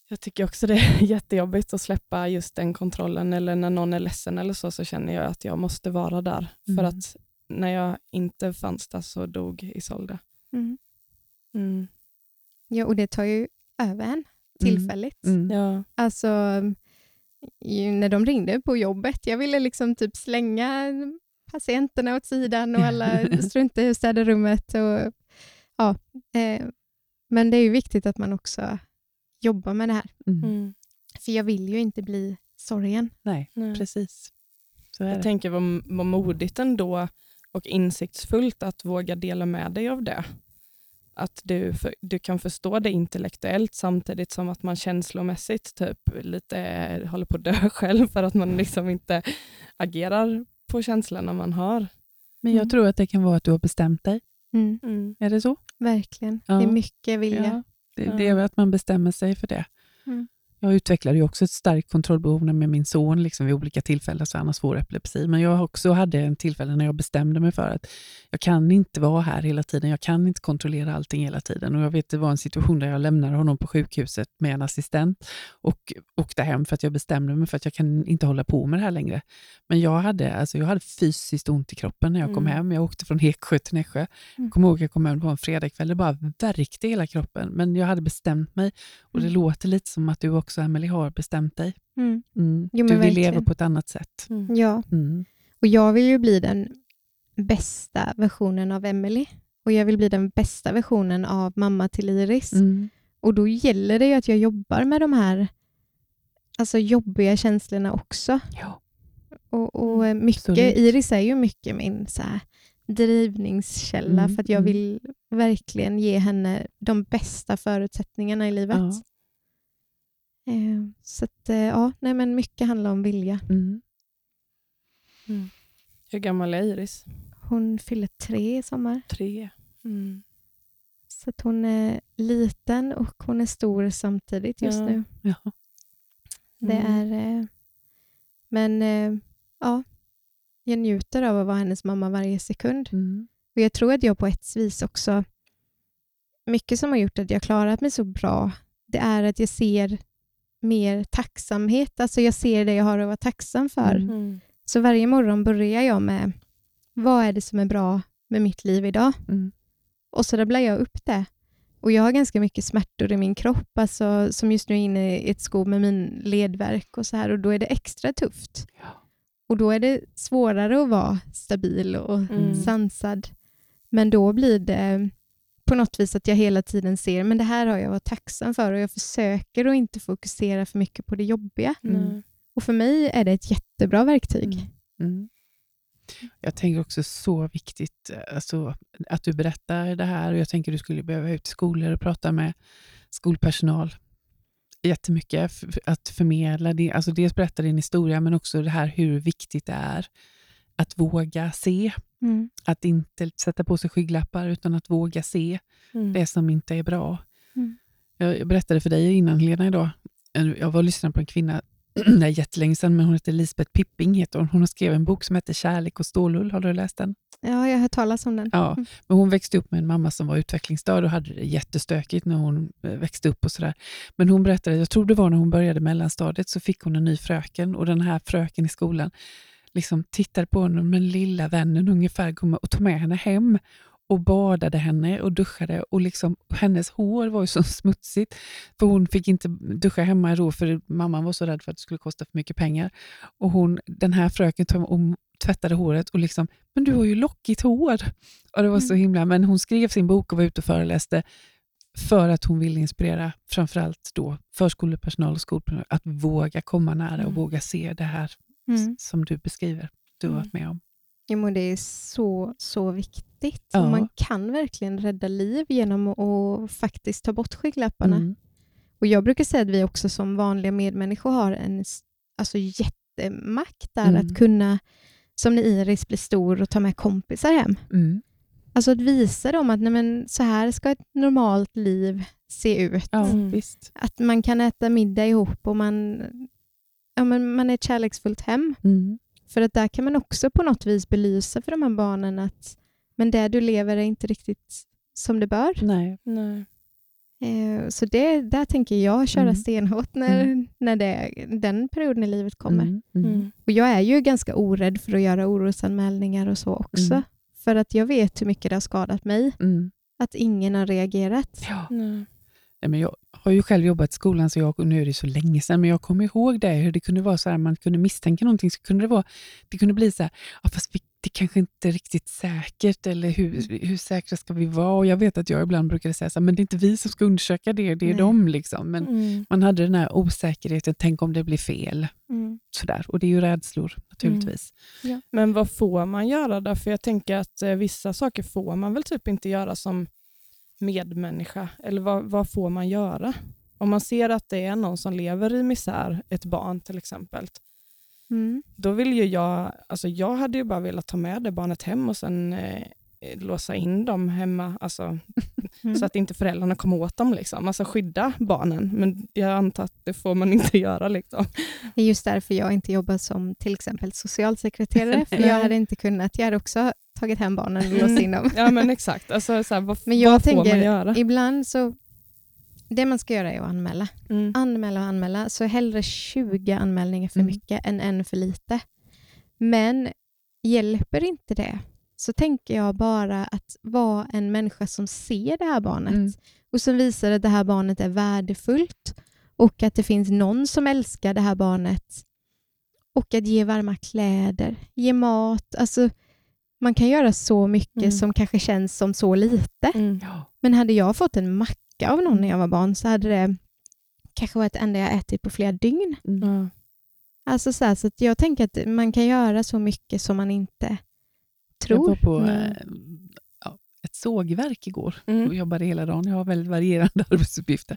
Jag tycker också det är jättejobbigt att släppa just den kontrollen eller när någon är ledsen eller så, så känner jag att jag måste vara där. För Mm. att när jag inte fanns där så dog Isolde. Mm. Mm. Ja, och det tar ju över en tillfälligt. Mm. Ja. Alltså, ju när de ringde på jobbet, jag ville liksom typ slänga patienterna åt sidan och alla strunta i att städa rummet. Och, ja, eh, men det är ju viktigt att man också jobbar med det här. Mm. Mm. För jag vill ju inte bli sorgen. Nej, Nej. precis. Jag det. tänker vad, vad modigt ändå och insiktsfullt att våga dela med dig av det. Att du, för, du kan förstå det intellektuellt samtidigt som att man känslomässigt typ lite håller på att dö själv för att man liksom inte agerar på känslorna man har. Men jag Mm. tror att det kan vara att du har bestämt dig. Mm. Är det så? Verkligen. Ja. Det är mycket vilja. Ja, det, det är att man bestämmer sig för det. Jag utvecklade ju också ett starkt kontrollbehov med min son liksom vid olika tillfällen, så han har svår epilepsi. Men jag också hade en tillfälle när jag bestämde mig för att jag kan inte vara här hela tiden. Jag kan inte kontrollera allting hela tiden. Och jag vet, det var en situation där jag lämnade honom på sjukhuset med en assistent och åkte hem för att jag bestämde mig för att jag kan inte hålla på med det här längre. Men jag hade, alltså, jag hade fysiskt ont i kroppen när jag kom Mm. hem. Jag åkte från Eksjö till Nässjö. Mm. Kommer ihåg jag kom hem på en fredagkväll. Det bara värkte hela kroppen. Men jag hade bestämt mig. Och det Mm. låter lite som att du också, Emelie, har bestämt dig. Mm. Mm. Jo, du vill verkligen. leva på ett annat sätt. Mm. Ja, Mm. och jag vill ju bli den bästa versionen av Emily. Och jag vill bli den bästa versionen av mamma till Iris. Mm. Och då gäller det ju att jag jobbar med de här alltså jobbiga känslorna också. Ja. Och, och mycket, Absolut. Iris är ju mycket min så här, drivningskälla Mm, för att jag vill verkligen ge henne de bästa förutsättningarna i livet. Ja. Eh, Så att, eh, ja, nej, men mycket handlar om vilja. Mm. Hur gammal är Iris? Hon fyller tre i sommar. Tre. Mm. Så att hon är liten och hon är stor samtidigt just Ja. nu. Ja. Det Mm. är, eh, men eh, ja, jag njuter av att vara hennes mamma varje sekund. Mm. Och Jag tror att jag på ett vis också, mycket som har gjort att jag klarat mig så bra, det är att jag ser mer tacksamhet. Alltså jag ser det jag har att vara tacksam för. Mm. Mm. Så varje morgon börjar jag med, vad är det som är bra med mitt liv idag? Mm. Och så rabblar jag upp det. Och jag har ganska mycket smärtor i min kropp, alltså, som just nu är inne i ett skov med min ledvärk och så här. Och då är det extra tufft. Ja. Och då är det svårare att vara stabil och Mm. sansad. Men då blir det på något vis att jag hela tiden ser, men det här har jag varit tacksam för och jag försöker att inte fokusera för mycket på det jobbiga. Mm. Nej. Och för mig är det ett jättebra verktyg. Mm. Mm. Jag tänker också så viktigt eh, alltså, att du berättar det här. Och jag tänker du skulle behöva ut till skolor och prata med skolpersonal jättemycket. Att förmedla det, alltså dels berätta din historia, men också det här hur viktigt det är att våga se. Mm. Att inte sätta på sig skygglappar, utan att våga se Mm. det som inte är bra. Mm. Jag berättade för dig innan Helena idag, jag var och lyssnade på en kvinna det är jättelänge sedan, men hon heter Lisbeth Pipping. Heter hon. hon har skrivit en bok som heter Kärlek och stålull. Har du läst den? Ja, jag har hört talas om den. Ja, Mm. men hon växte upp med en mamma som var utvecklingsstörd och hade det jättestökigt när hon eh, växte upp. och sådär. Men hon berättade, jag tror det var när hon började mellanstadiet, så fick hon en ny fröken och den här fröken i skolan liksom tittade på med den lilla vännen ungefär kom och tog med henne hem och badade henne och duschade. och liksom, Hennes hår var ju så smutsigt, för hon fick inte duscha hemma då för mamman var så rädd för att det skulle kosta för mycket pengar. Och hon, Den här fröken tog och tvättade håret och liksom, men du har ju lockigt hår. Och det var så himla, men hon skrev sin bok och var ute och föreläste för att hon ville inspirera framförallt då förskolepersonal och skolpersonal att våga komma nära och Mm. våga se det här Mm. som du beskriver, du har Mm. varit med om. Jo, men det är så, så viktigt. Ja. Man kan verkligen rädda liv genom att faktiskt ta bort skygglapparna. Mm. Och Jag brukar säga att vi också som vanliga medmänniskor har en alltså, jättemakt där Mm. att kunna, som när Iris blir stor, och ta med kompisar hem. Mm. Alltså att visa dem att nej, men, så här ska ett normalt liv se ut. Ja, Mm. Att man kan äta middag ihop och man, ja, men man är ett kärleksfullt hem. Mm. För att där kan man också på något vis belysa för de här barnen att men det du lever är inte riktigt som det bör. Nej. Nej. Eh, så det, där tänker jag köra Mm. stenhårt när, när det, den perioden i livet kommer. Mm. Mm. Mm. Och jag är ju ganska orädd för att göra orosanmälningar och så också. Mm. För att jag vet hur mycket det har skadat mig. Mm. Att ingen har reagerat. Ja. Nej. Men jag har ju själv jobbat i skolan, så jag, nu är det så länge sedan, men jag kommer ihåg det, hur det kunde vara så här, man kunde misstänka någonting, så kunde det, vara, det kunde bli så här, ja, fast vi, det kanske inte är riktigt säkert, eller hur, hur säkra ska vi vara? Och jag vet att jag ibland brukade säga så här, men det är inte vi som ska undersöka det, det är Nej. de. Liksom. Men Mm. man hade den här osäkerheten, tänk om det blir fel. Mm. Sådär. Och det är ju rädslor naturligtvis. Men vad får man göra då? För jag tänker att eh, vissa saker får man väl typ inte göra som medmänniska. Eller vad, vad får man göra? Om man ser att det är någon som lever i misär, ett barn till exempel, Mm. då vill ju jag, alltså jag hade ju bara velat ta med det barnet hem och sen eh, låsa in dem hemma, alltså, Mm. så att inte föräldrarna kommer åt dem. Liksom. Alltså skydda barnen, men jag antar att det får man inte göra. Liksom. Det är just därför jag inte jobbar som till exempel socialsekreterare. för jag hade inte kunnat. Jag hade också tagit hem barnen och låst in dem. Ja men exakt, alltså, så här, vad, Men jag vad får tänker, man göra? Ibland så... Det man ska göra är att anmäla. Mm. Anmäla och anmäla. Så hellre 20 anmälningar för Mm. mycket än en för lite. Men hjälper inte det så tänker jag bara att vara en människa som ser det här barnet Mm. och som visar att det här barnet är värdefullt och att det finns någon som älskar det här barnet och att ge varma kläder, ge mat. Alltså, man kan göra så mycket Mm. som kanske känns som så lite. Mm. Men hade jag fått en macka av någon när jag var barn så hade det kanske varit det enda jag ätit på flera dygn. Mm. Alltså så, här, så att jag tänker att man kan göra så mycket som man inte Jag var tror. på Nej. eh, ja, ett sågverk igår Mm. och jobbade hela dagen. Jag har väldigt varierande arbetsuppgifter.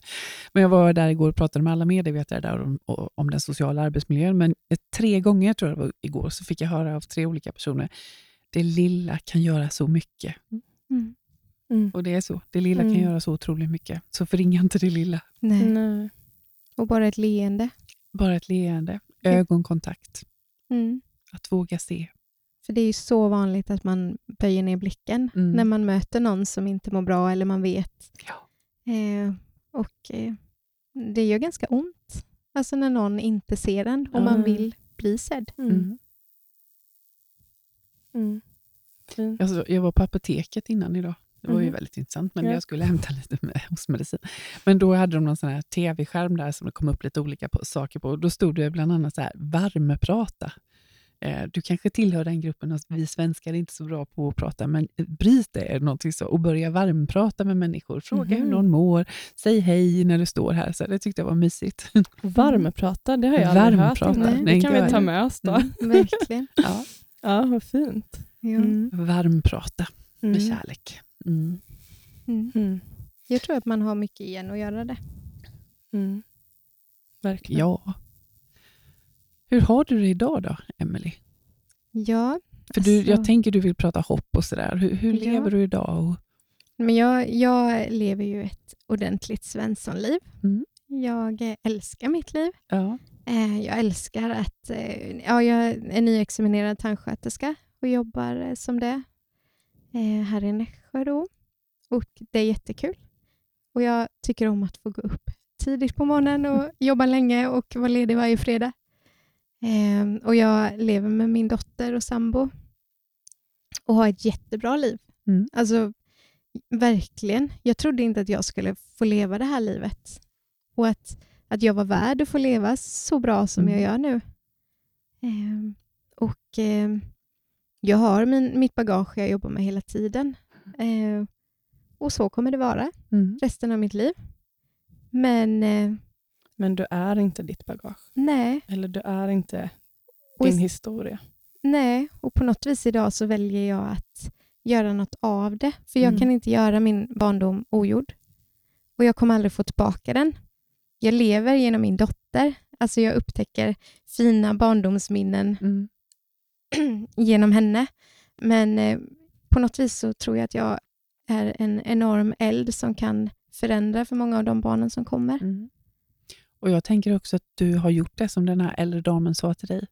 Men jag var där igår och pratade med alla medarbetare där om, om den sociala arbetsmiljön. Men tre gånger tror jag det var igår så fick jag höra av tre olika personer det lilla kan göra så mycket. Mm. Mm. Och det är så. Det lilla kan Mm. göra så otroligt mycket. Så förringa inte det lilla. Nej. Nej. Och bara ett leende. Bara ett leende, Mm. ögonkontakt, Mm. att våga se. För det är ju så vanligt att man böjer ner blicken Mm. när man möter någon som inte mår bra eller man vet. Ja. Eh, och eh, det gör ganska ont. Alltså när någon inte ser en och man Mm. vill bli sedd. Mm. Alltså, jag var på apoteket innan idag. Det var ju Mhm. väldigt intressant, men Ja. jag skulle hämta lite med, hos medicin. Men då hade de någon sån här tv-skärm där som det kom upp lite olika på, saker på. Då stod det bland annat så här, varmprata. Eh, du kanske tillhör den gruppen, att vi svenskar är inte så bra på att prata, men bryt det någonting så och börja varmprata med människor. Fråga hur Mhm. någon mår, säg hej när du står här. Så det tyckte jag var mysigt. Värmeprata, det har jag aldrig hört. Nej, Det kan vi ta med oss då. Mm. Verkligen. Ja, Ja, vad fint. Ja. Mm. varmprata med Mm. kärlek. Mm. Mm. Mm. Jag tror att man har mycket igen att göra det. Mm. Verkligen. Ja. Hur har du det idag då, Emily? Ja, För du, Alltså- jag tänker du vill prata hopp och sådär. Hur, hur Ja. lever du idag? Men jag, jag lever ju ett ordentligt svenssonliv. Mm. Jag älskar mitt liv. ja. Eh, jag älskar att... Eh, ja, jag är nyexaminerad tandsköterska och jobbar eh, som det här i Nässjö. Då. Och det är jättekul. Och jag tycker om att få gå upp tidigt på morgonen och jobba länge och vara ledig varje fredag. Eh, och Jag lever med min dotter och sambo och har ett jättebra liv. Mm. Alltså, verkligen. Jag trodde inte att jag skulle få leva det här livet. Och att, att jag var värd att få leva så bra som Mm. jag gör nu. Eh, och eh, Jag har min, mitt bagage jag jobbar med hela tiden. Eh, och så kommer det vara Mm. resten av mitt liv. Men eh, Men du är inte ditt bagage. nej, Eller du är inte din is- historia. nej, och på något vis idag så väljer jag att göra något av det. För jag Mm. kan inte göra min barndom ogjord. Och jag kommer aldrig få tillbaka den. Jag lever genom min dotter. Alltså jag upptäcker fina barndomsminnen Mm. genom henne. Men eh, på något vis så tror jag att jag är en enorm eld som kan förändra för många av de barnen som kommer. Mm. Och Jag tänker också att du har gjort det som den här äldre damen sa till dig.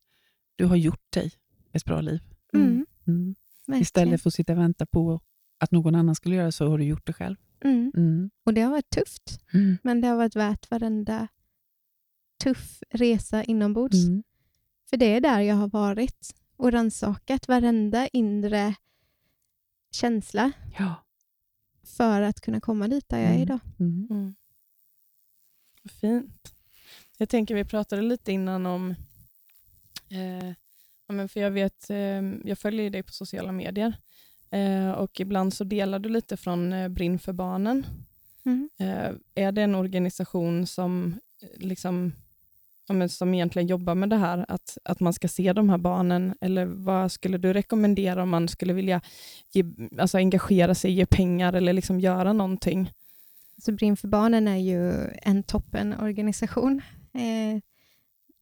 Du har gjort dig ett bra liv. Mm, Mm. verkligen. Istället för att sitta och vänta på att någon annan skulle göra så har du gjort det själv. Mm. Mm. Och det har varit tufft. Mm. Men det har varit värt varenda tuff resa inombords. Mm. För det är där jag har varit och rannsakat varenda inre känsla Ja. för att kunna komma dit där jag är Mm. idag. Mm. Mm. Vad Fint. Jag tänker, vi pratade lite innan om, eh, ja, men för jag vet, eh, jag följer dig på sociala medier eh, och ibland så delar du lite från eh, Brinn för barnen. Mm. Eh, är det en organisation som, eh, liksom, ja, men som egentligen jobbar med det här, att, att man ska se de här barnen, eller vad skulle du rekommendera om man skulle vilja ge, alltså engagera sig, ge pengar eller liksom göra någonting? Så Brinn för barnen är ju en toppenorganisation. Eh,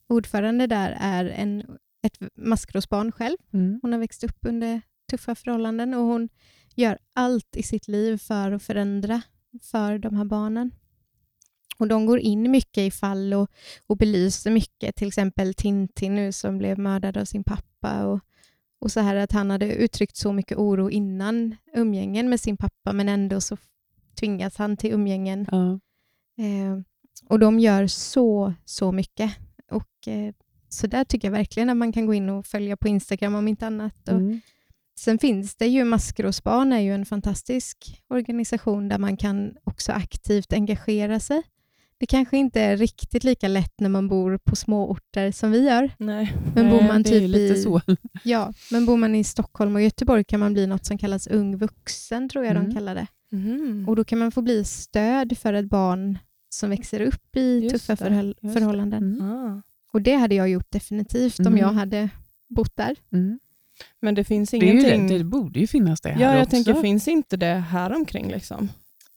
ordförande där är en, ett maskrosbarn själv. Mm. Hon har växt upp under tuffa förhållanden och hon gör allt i sitt liv för att förändra för de här barnen. Och De går in mycket i fall och, och belyser mycket, till exempel Tintin nu som blev mördad av sin pappa och, och så här att han hade uttryckt så mycket oro innan umgängen med sin pappa men ändå så tvingas han till umgängen. Ja. Eh, och de gör så, så mycket. Och, eh, så där tycker jag verkligen att man kan gå in och följa på Instagram om inte annat. Och Mm. Sen finns det ju Maskrosbarn är ju en fantastisk organisation där man kan också aktivt engagera sig. Det kanske inte är riktigt lika lätt när man bor på små orter som vi gör. Nej. Men bor man typ lite i, så. Ja, men bor man i Stockholm och Göteborg kan man bli något som kallas ung vuxen, tror jag de Mm. kallar det. Mhm. Och då kan man få bli stöd för ett barn som växer upp i Just tuffa det, förhåll- det. förhållanden. Mm. Ah. Och det hade jag gjort definitivt om Mm. jag hade bott där. Mm. Men det finns Det, är ju ingenting... det, det borde ju finnas det här ja, jag också. tänker, finns inte det här omkring liksom?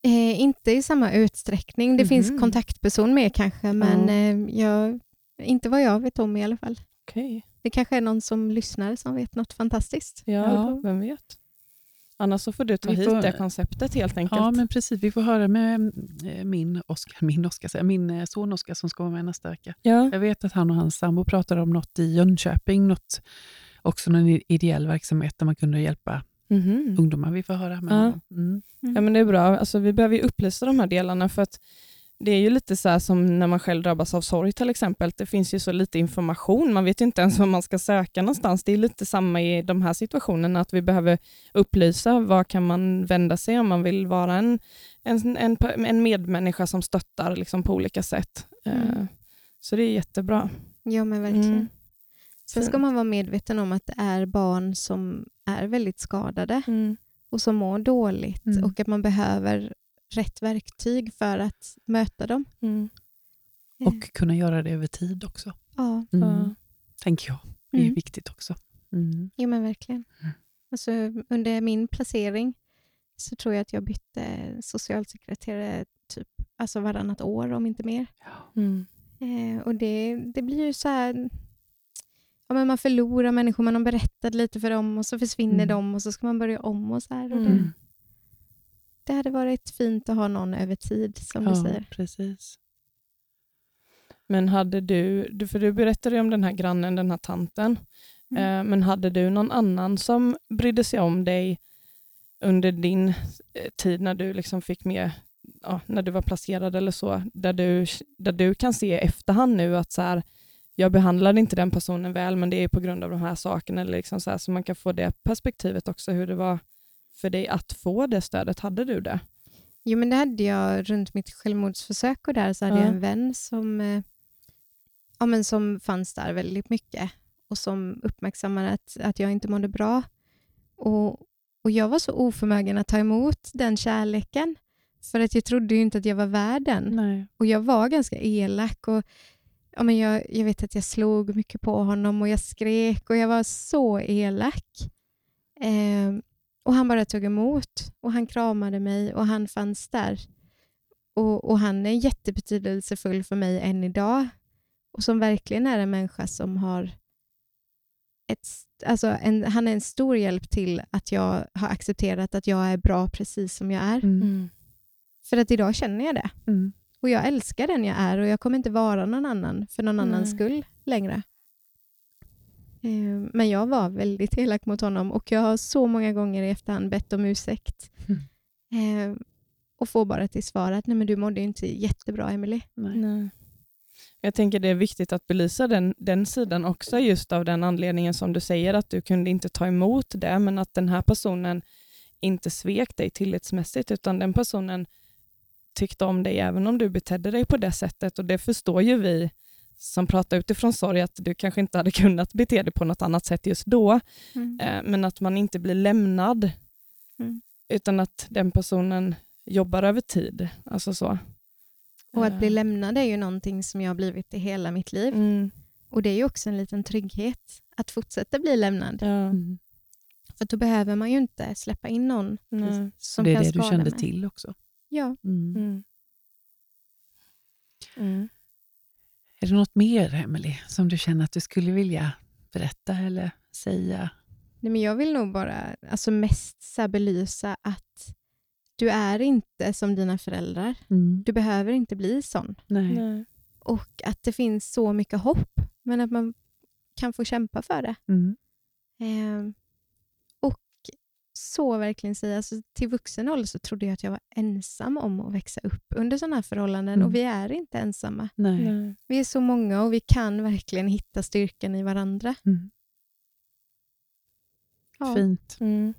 Eh, inte i samma utsträckning. Det Mhm. finns kontaktperson med kanske, men eh, jag, inte vad jag vet om i alla fall. Okej. Det kanske är någon som lyssnar som vet något fantastiskt. Ja, Ja. vem vet? Annars så får du ta Vi hit får- det konceptet helt enkelt. Ja, men precis. Vi får höra med eh, min Oskar, min, jag, min eh, son Oskar som ska vara med nästa vecka. ja. Jag vet att han och hans sambo pratade om något i Jönköping, något, också någon ideell verksamhet där man kunde hjälpa Mhm. ungdomar. Vi får höra med Ja. honom. Mm. Ja, men det är bra. Alltså, vi behöver ju upplysa de här delarna för att det är ju lite så här som när man själv drabbas av sorg till exempel. Det finns ju så lite information. Man vet ju inte ens var man ska söka någonstans. Det är lite samma i de här situationerna, att vi behöver upplysa. Var kan man vända sig om man vill vara en, en, en, en medmänniska som stöttar liksom, på olika sätt. Mm. Eh, Så det är jättebra. Ja, men verkligen. Mm. Sen ska man vara medveten om att det är barn som är väldigt skadade Mm. och som mår dåligt Mm. och att man behöver rätt verktyg för att möta dem. Mm. Eh, Och kunna göra det över tid också, ja, mm. Tänker jag. Det är Mm. viktigt också. Mm. ja, men verkligen. Mm. Alltså, under min placering så tror jag att jag bytte socialsekreterare typ alltså varannat år, om inte mer. Mm. Eh, och det, det blir ju så här... Ja, men man förlorar människor, man har berättat lite för dem och så försvinner Mm. de och så ska man börja om. och så här. Och det, Mm. Det hade varit fint att ha någon över tid, som du Ja, säger. precis. Men hade du, för du berättade om den här grannen, den här tanten, mm. eh, men hade du någon annan som brydde sig om dig under din eh, tid när du liksom fick med, ja, när du var placerad eller så, där du, där du kan se i efterhand nu att så här, jag behandlade inte den personen väl, men det är på grund av de här sakerna, eller liksom så, här, så man kan få det perspektivet också, hur det var för dig att få det stödet. Hade du det? Jo, men det hade jag runt mitt självmordsförsök och där så hade ja. jag en vän som, eh, ja, men som fanns där väldigt mycket och som uppmärksammade att, att jag inte mådde bra. Och, och Jag var så oförmögen att ta emot den kärleken, för att jag trodde ju inte att jag var värd den. Och jag var ganska elak. Och, ja, men jag, jag vet att jag slog mycket på honom och jag skrek och jag var så elak. Eh, och Han bara tog emot och han kramade mig och han fanns där. Och, och Han är jättebetydelsefull för mig än idag och som verkligen är en människa som har ett, alltså en, han är en stor hjälp till att jag har accepterat att jag är bra precis som jag är. Mm. mm. För att idag känner jag det. Mm. Och jag älskar den jag är och jag kommer inte vara någon annan för någon mm. annans skull längre. Eh, men jag var väldigt elak mot honom och jag har så många gånger i efterhand bett om ursäkt. Mm. Eh, och får bara till svar att Nej, men du mådde inte jättebra, Emily. Nej. Jag tänker det är viktigt att belysa den, den sidan också, just av den anledningen som du säger, att du kunde inte ta emot det, men att den här personen inte svek dig tillitsmässigt, utan den personen tyckte om dig även om du betedde dig på det sättet. Och det förstår ju vi som pratar utifrån sorg, att du kanske inte hade kunnat bete dig på något annat sätt just då, mm. eh, men att man inte blir lämnad, mm. utan att den personen jobbar över tid. Alltså så. Och att bli lämnad är ju någonting som jag har blivit i hela mitt liv. Mm. Och det är ju också en liten trygghet att fortsätta bli lämnad. Ja. Mm. För då behöver man ju inte släppa in någon Nej. som det är kan det du kände mig. till också. Ja. Mm. mm. Är det något mer, Emily, som du känner att du skulle vilja berätta eller säga? Nej, men jag vill nog bara alltså mest så belysa att du är inte som dina föräldrar. Mm. Du behöver inte bli sån. Nej. Nej. Och att det finns så mycket hopp, men att man kan få kämpa för det. Mm. Eh, så verkligen säga, alltså, till vuxen ålder så trodde jag att jag var ensam om att växa upp under sådana här förhållanden mm. och vi är inte ensamma. Nej. Vi är så många och vi kan verkligen hitta styrkan i varandra. Mm. Ja. Fint. Mm.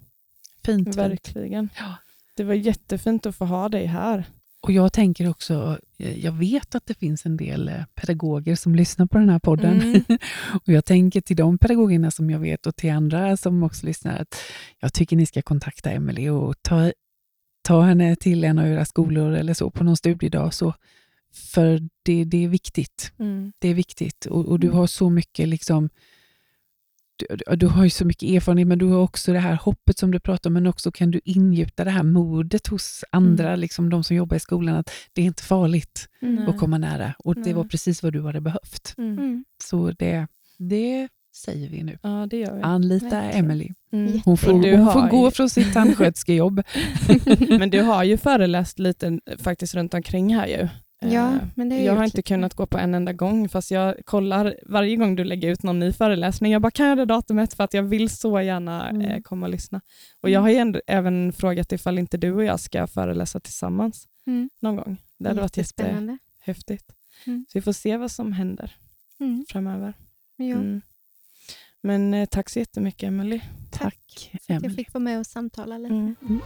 Fint. Verkligen. Ja. Det var jättefint att få ha dig här. Och Jag tänker också, jag vet att det finns en del eh, pedagoger som lyssnar på den här podden. Mm. och Jag tänker till de pedagogerna som jag vet och till andra som också lyssnar, att jag tycker ni ska kontakta Emelie och ta, ta henne till en av era skolor eller så på någon studiedag. Så, för det, det är viktigt. Mm. Det är viktigt och, och du mm. har så mycket liksom, du, du, har ju så mycket erfarenhet, men du har också det här hoppet som du pratar om, men också kan du ingjuta det här modet hos andra, mm. liksom de som jobbar i skolan, att det är inte farligt mm. att komma nära. Och det var precis vad du hade behövt. Mm. mm. Så det, det säger vi nu. Ja, det gör vi. Anlita Emily. Mm. Hon får, hon får gå från sitt tandsköterskejobb. men du har ju föreläst lite faktiskt runt omkring här ju. Ja, eh, men det jag har inte kunnat gå på en enda gång, fast jag kollar varje gång du lägger ut någon ny föreläsning. Jag bara, kan jag det datumet? För att jag vill så gärna mm. eh, komma och lyssna. Och Jag har ändå, även frågat ifall inte du och jag ska föreläsa tillsammans mm. någon gång. Det hade varit jättehäftigt. Mm. Så vi får se vad som händer mm. framöver. Mm. Men eh, tack så jättemycket, Emelie. Tack, tack för att jag fick vara med och samtala lite. Mm.